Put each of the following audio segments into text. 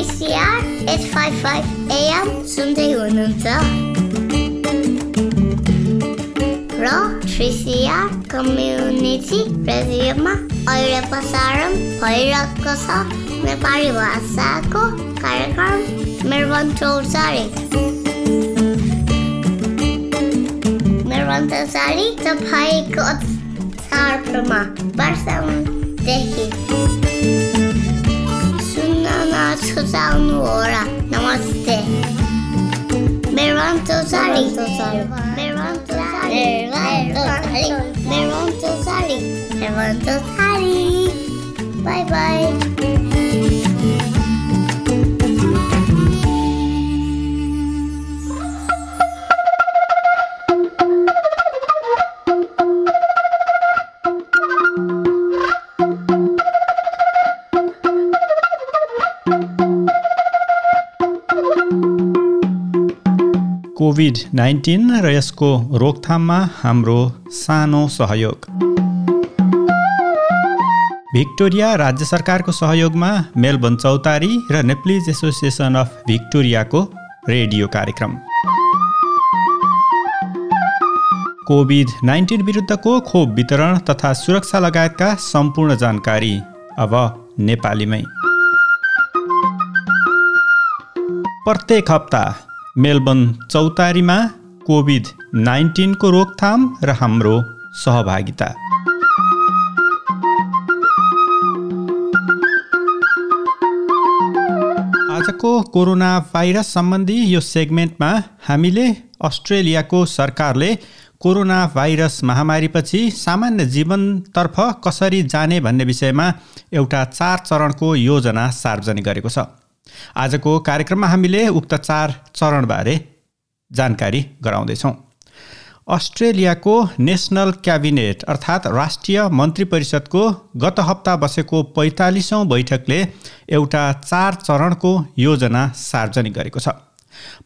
3CR 855 AM सुन्दै हुनुहुन्छ र 3CR कम्युनिटी रेडियोमा अहिले प्रसारण भइरहेको छ नेपाली भाषाको कार्यक्रम मेरो चौचारी मेरो चौचारी तपाईँको चाडमा वर्षदेखि Matsusanora. Namaste. Mervanto Sari. Mervanto Sari. Mervanto Sari. Mervanto Sari. Bye bye. COVID nineteen र यसको रोकथाममा हाम्रो सानो सहयोग। भिक्टोरिया राज्य सरकारको सहयोगमा मेलबर्न चौतारी र नेप्लिज एसोसिएसन अफ भिक्टोरियाको रेडियो कार्यक्रम। कोभिड नाइन्टिन विरुद्धको खोप वितरण तथा सुरक्षा लगायतका सम्पूर्ण जानकारी अब नेपालीमै। प्रत्येक हप्ता मेलबर्न चौतारीमा कोभिड नाइन्टिनको रोकथाम र हाम्रो सहभागिता। आजको कोरोना भाइरस सम्बन्धी यो सेगमेन्टमा हामीले अस्ट्रेलियाको सरकारले कोरोना भाइरस महामारीपछि सामान्य जीवनतर्फ कसरी जाने भन्ने विषयमा एउटा चार चरणको योजना सार्वजनिक गरेको छ। आजको कार्यक्रममा हामीले उक्त चार चरणबारे जानकारी गराउँदैछौँ। अस्ट्रेलियाको नेसनल क्याबिनेट अर्थात् राष्ट्रिय मन्त्री परिषदको गत हप्ता बसेको पैँतालिसौँ बैठकले एउटा चार चरणको योजना सार्वजनिक गरेको छ।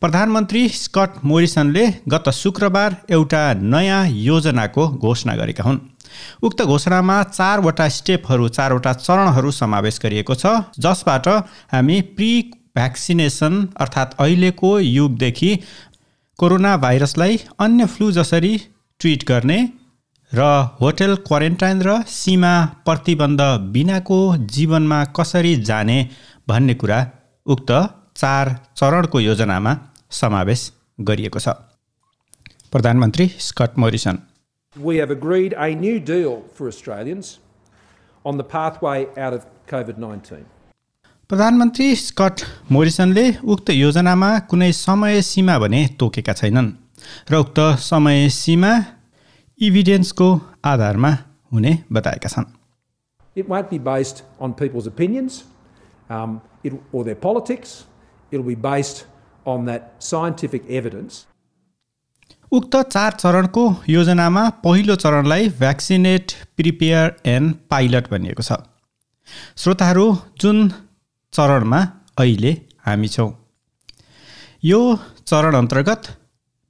प्रधानमन्त्री स्कट मोरिसनले गत शुक्रबार एउटा नयाँ योजनाको घोषणा गरेका हुन्। उक्त घोषणामा चारवटा स्टेपहरू चारवटा चरणहरू समावेश गरिएको छ जसबाट हामी प्रि भ्याक्सिनेसन अर्थात् अहिलेको युगदेखि कोरोना भाइरसलाई अन्य फ्लू जसरी ट्रिट गर्ने र होटल क्वारेन्टाइन र सीमा प्रतिबन्ध बिनाको जीवनमा कसरी जाने भन्ने कुरा उक्त चार चरणको योजनामा समावेश गरिएको छ। प्रधानमन्त्री Scott Morrison. we have agreed a new deal for Australians on the pathway out of COVID 19. प्रधानमन्त्री स्कट मोरिसनले उक्त योजनामा कुनै समय सीमा भने तोकेका छैनन् र उक्त समय सीमा इभिडेन्सको आधारमा हुने बताएका छन् It won't be based on people's opinions um, it, or their politics. It'll be based on that scientific evidence उक्त चार चरणको योजनामा पहिलो चरणलाई भ्याक्सिनेट प्रिपेयर एन्ड पाइलट भनिएको छ। श्रोताहरू जुन चरणमा अहिले हामी छौँ यो चरण अन्तर्गत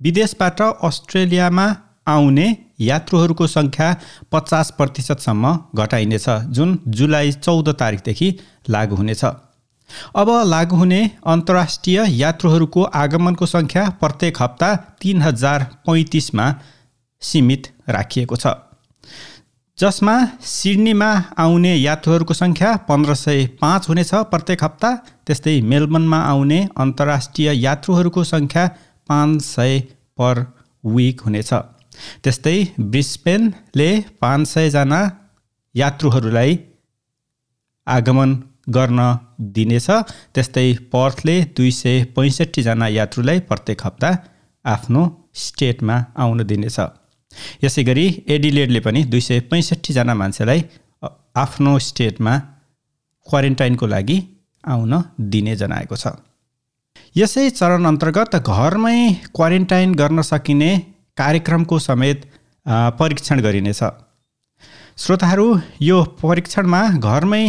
विदेशबाट अस्ट्रेलियामा आउने यात्रुहरूको सङ्ख्या पचास प्रतिशतसम्म घटाइनेछ जुन जुलाई चौध तारिकदेखि लागु हुनेछ। अब लागु हुने अन्तर्राष्ट्रिय यात्रुहरूको आगमनको सङ्ख्या प्रत्येक हप्ता तिन हजार पैँतिसमा सीमित राखिएको छ। जसमा सिडनीमा आउने यात्रुहरूको सङ्ख्या पन्ध्र सय पाँच हुनेछ प्रत्येक हप्ता त्यस्तै मेलबर्नमा आउने अन्तर्राष्ट्रिय यात्रुहरूको सङ्ख्या पाँच सय पर विक हुनेछ। त्यस्तै ब्रिस्पेनले पाँच सयजना यात्रुहरूलाई आगमन गर्न दिनेछ। त्यस्तै पर्थले दुई सय पैँसठीजना यात्रुलाई प्रत्येक हप्ता आफ्नो स्टेटमा आउन दिनेछ। यसै गरी एडिलेडले पनि दुई सय पैँसठीजना मान्छेलाई आफ्नो स्टेटमा क्वारेन्टाइनको लागि आउन दिने जनाएको छ। यसै चरण अन्तर्गत घरमै क्वारेन्टाइन गर्न सकिने कार्यक्रमको समेत परीक्षण गरिनेछ। श्रोताहरू यो परीक्षणमा घरमै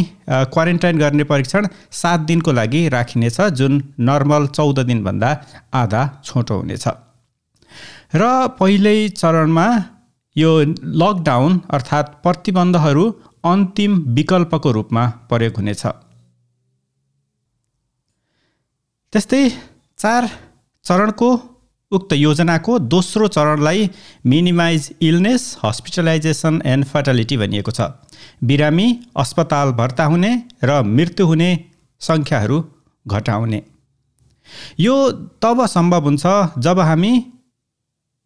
क्वारेन्टाइन गर्ने परीक्षण सात दिनको लागि राखिनेछ जुन नर्मल चौध दिनभन्दा आधा छोटो हुनेछ। र पहिल्यै चरणमा यो लकडाउन अर्थात् प्रतिबन्धहरू अन्तिम विकल्पको रूपमा प्रयोग हुनेछ। त्यस्तै चार चरणको उक्त योजनाको दोस्रो चरणलाई minimise illness hospitalisation and fatality भनिएको छ। बिरामी अस्पताल भर्ता हुने र मृत्यु हुने सङ्ख्याहरू घटाउने। यो तब सम्भव हुन्छ जब हामी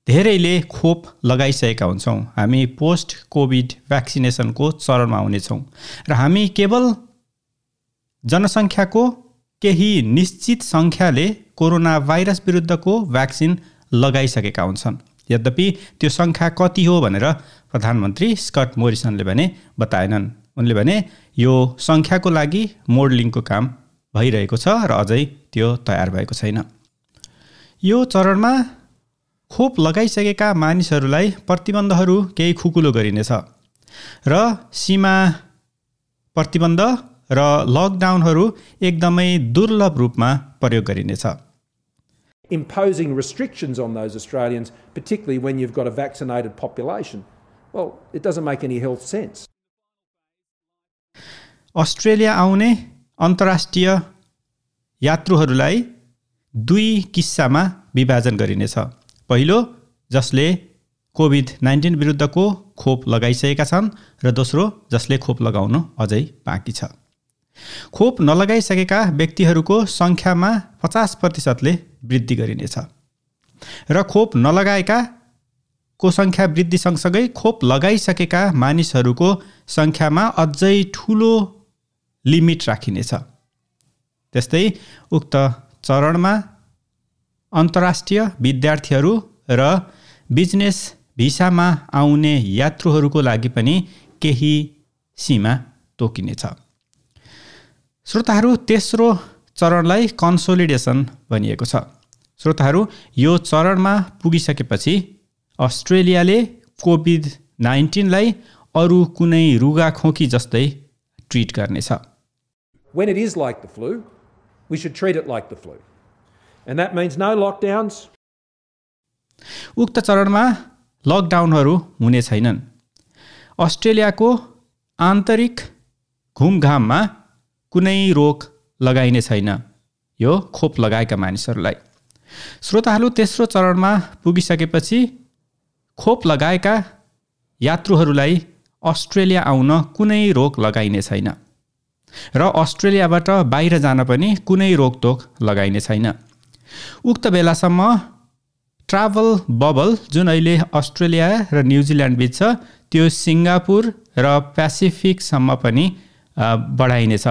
धेरैले खोप लगाइसकेका हुन्छौँ। हामी पोस्ट कोभिड भ्याक्सिनेसनको चरणमा हुनेछौँ र हामी केवल जनसङ्ख्याको केही निश्चित सङ्ख्याले कोरोना भाइरस विरुद्धको भ्याक्सिन लगाइसकेका हुन्छन्। यद्यपि त्यो सङ्ख्या कति हो भनेर प्रधानमन्त्री स्कट मोरिसनले भने बताएनन्। उनले भने यो सङ्ख्याको लागि मोडलिङको काम भइरहेको छ र अझै त्यो तयार भएको छैन। यो चरणमा खोप लगाइसकेका मानिसहरूलाई प्रतिबन्धहरू केही खुकुलो गरिनेछ र सीमा प्रतिबन्ध र लकडाउनहरू एकदमै दुर्लभ रूपमा प्रयोग गरिनेछ। Imposing restrictions on those Australians, particularly when you've got a vaccinated population, well, it doesn't make any health sense. Australia आउने अन्तर्राष्ट्रिय यात्रुहरूलाई दुई किस्सामा विभाजन गरिनेछ पहिलो जसले कोभिड नाइन्टिन विरुद्धको खोप लगाइसकेका छन् र दोस्रो जसले खोप लगाउनु अझै बाँकी छ खोप नलगाइसकेका व्यक्तिहरूको सङ्ख्यामा पचास प्रतिशतले वृद्धि गरिनेछ। र खोप नलगाएका को सङ्ख्या वृद्धि सँगसँगै खोप लगाइसकेका मानिसहरूको सङ्ख्यामा अझै ठुलो लिमिट राखिनेछ। त्यस्तै उक्त चरणमा अन्तर्राष्ट्रिय विद्यार्थीहरू र बिजनेस भिसामा आउने यात्रुहरूको लागि पनि केही सीमा तोकिनेछ। श्रोताहरू तेस्रो चरणलाई कन्सोलिडेसन भनिएको छ। श्रोताहरू यो चरणमा पुगिसकेपछि अस्ट्रेलियाले कोभिड नाइन्टिनलाई अरू कुनै रुगाखोकी जस्तै ट्रिट गर्नेछ। When it is like the flu, we should treat it like the flu. And that means no lockdowns, उक्त चरणमा लकडाउनहरू हुने छैनन्। अस्ट्रेलियाको आन्तरिक घुमघाममा कुनै रोक लगाइने छैन। यो खोप लगाएका मानिसहरूलाई। श्रोताहरू तेस्रो चरणमा पुगिसकेपछि खोप लगाएका यात्रुहरूलाई अस्ट्रेलिया आउन कुनै रोक लगाइने छैन र अस्ट्रेलियाबाट बाहिर जान पनि कुनै रोकटोक लगाइने छैन। उक्त बेलासम्म ट्राभल बबल जुन अहिले अस्ट्रेलिया र न्युजिल्यान्ड बिच छ त्यो सिङ्गापुर र पेसिफिकसम्म पनि बढाइनेछ।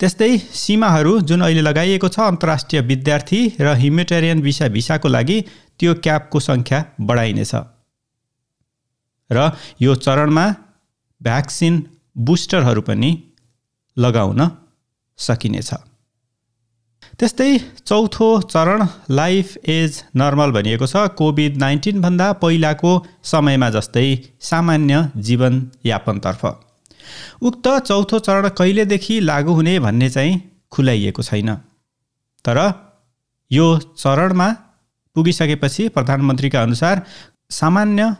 त्यस्तै सीमाहरू जुन अहिले लगाइएको छ अन्तर्राष्ट्रिय विद्यार्थी र ह्युमेटेरियन भिसा भिसाको लागि त्यो क्याबको सङ्ख्या बढाइनेछ। र यो चरणमा भ्याक्सिन बुस्टरहरू पनि लगाउन सकिनेछ। त्यस्तै चौथो चरण लाइफ एज नर्मल भनिएको छ। कोभिड नाइन्टिनभन्दा पहिलाको समयमा जस्तै सामान्य जीवनयापनतर्फ। उक्त चौथो चरण कहिलेदेखि लागू हुने भन्ने चाहिँ खुलाइएको छैन। तर यो चरणमा पुगिसकेपछि प्रधानमन्त्रीका अनुसार सामान्य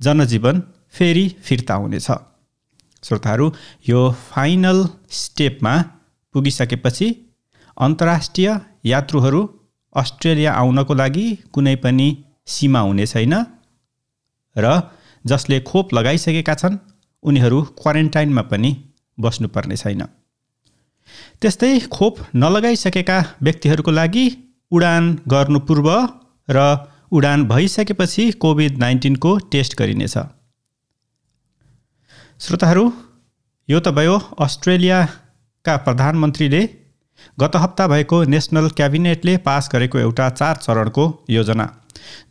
जनजीवन फेरि फिर्ता हुनेछ। श्रोताहरू यो फाइनल स्टेपमा पुगिसकेपछि अन्तर्राष्ट्रिय यात्रुहरू अस्ट्रेलिया आउनको लागि कुनै पनि सीमा हुने छैन र जसले खोप लगाइसकेका छन् उनीहरू क्वारेन्टाइनमा पनि बस्नुपर्ने छैन। त्यस्तै खोप नलगाइसकेका व्यक्तिहरूको लागि उडान गर्नु पूर्व र उडान भइसकेपछि कोभिड नाइन्टिनको टेस्ट गरिनेछ। श्रोताहरू यो त भयो अस्ट्रेलियाका प्रधानमन्त्रीले गत हप्ता भएको नेसनल क्याबिनेटले पास गरेको एउटा चार चरणको योजना।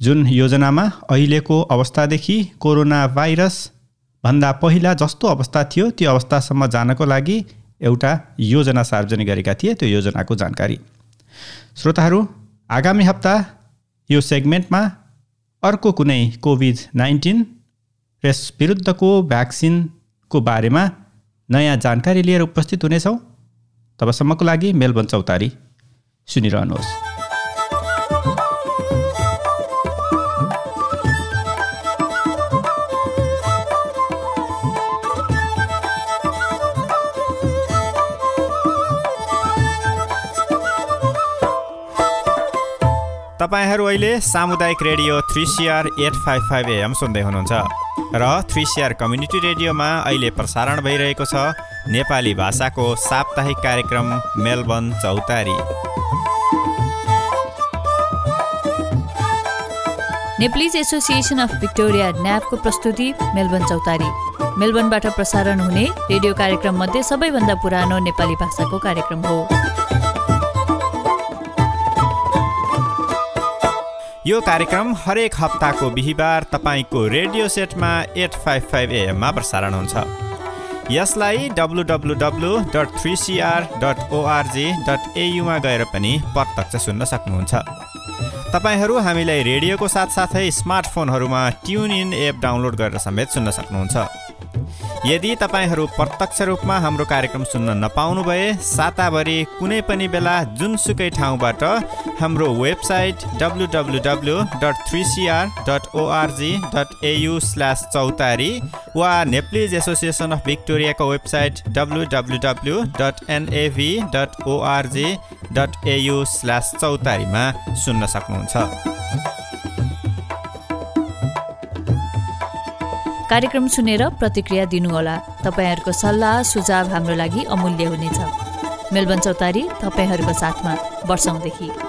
जुन योजनामा अहिलेको अवस्थादेखि कोरोना भाइरस भन्दा पहिला जस्तो अवस्था थियो त्यो अवस्थासम्म जानको लागि एउटा योजना सार्वजनिक गरेका थिए त्यो योजनाको जानकारी। श्रोताहरू आगामी हप्ता यो सेगमेन्टमा अर्को कुनै कोभिड नाइन्टिन यस विरुद्धको भ्याक्सिनको बारेमा नयाँ जानकारी लिएर उपस्थित हुनेछौँ। तबसम्मको लागि मेलबन चौतारी सुनिरहनुहोस्। तपाईँहरू अहिले सामुदायिक radio three CR eight five five AM सुन्दै हुनुहुन्छ र थ्री सिआर कम्युनिटी रेडियोमा अहिले प्रसारण भइरहेको छ नेपाली भाषाको साप्ताहिक कार्यक्रम Melbourne Chautari. Nepalese Association of Victoria न्यापको प्रस्तुति मेलबर्न चौतारी। मेलबर्नबाट प्रसारण हुने रेडियो कार्यक्रम मध्ये सबैभन्दा पुरानो नेपाली भाषाको कार्यक्रम हो। यो कार्यक्रम हरेक हप्ताको बिहिबार तपाईँको रेडियो सेटमा एट फाइभ फाइभ एएममा प्रसारण हुन्छ। यसलाई W W W dot three CR dot ORG dot एयुमा गएर पनि प्रत्यक्ष सुन्न सक्नुहुन्छ। तपाईँहरू हामीलाई रेडियोको साथसाथै स्मार्टफोनहरूमा ट्युन इन एप डाउनलोड गरेर समेत सुन्न सक्नुहुन्छ। यदि तपाईँहरू प्रत्यक्ष रूपमा हाम्रो कार्यक्रम सुन्न नपाउनु भए साताभरि कुनै पनि बेला जुनसुकै ठाउँबाट हाम्रो website W W W dot three CR dot ORG dot AU slash Chautari वा Nepalese Association of भिक्टोरियाको website W W W dot NAV dot ORG dot AU slash चौतारीमा सुन्न सक्नुहुन्छ। कार्यक्रम सुनेर प्रतिक्रिया दिनुहोला। तपाईँहरूको सल्लाह सुझाव हाम्रो लागि अमूल्य हुनेछ। मेलबन चौतारी तपाईँहरूको साथमा वर्षौँदेखि।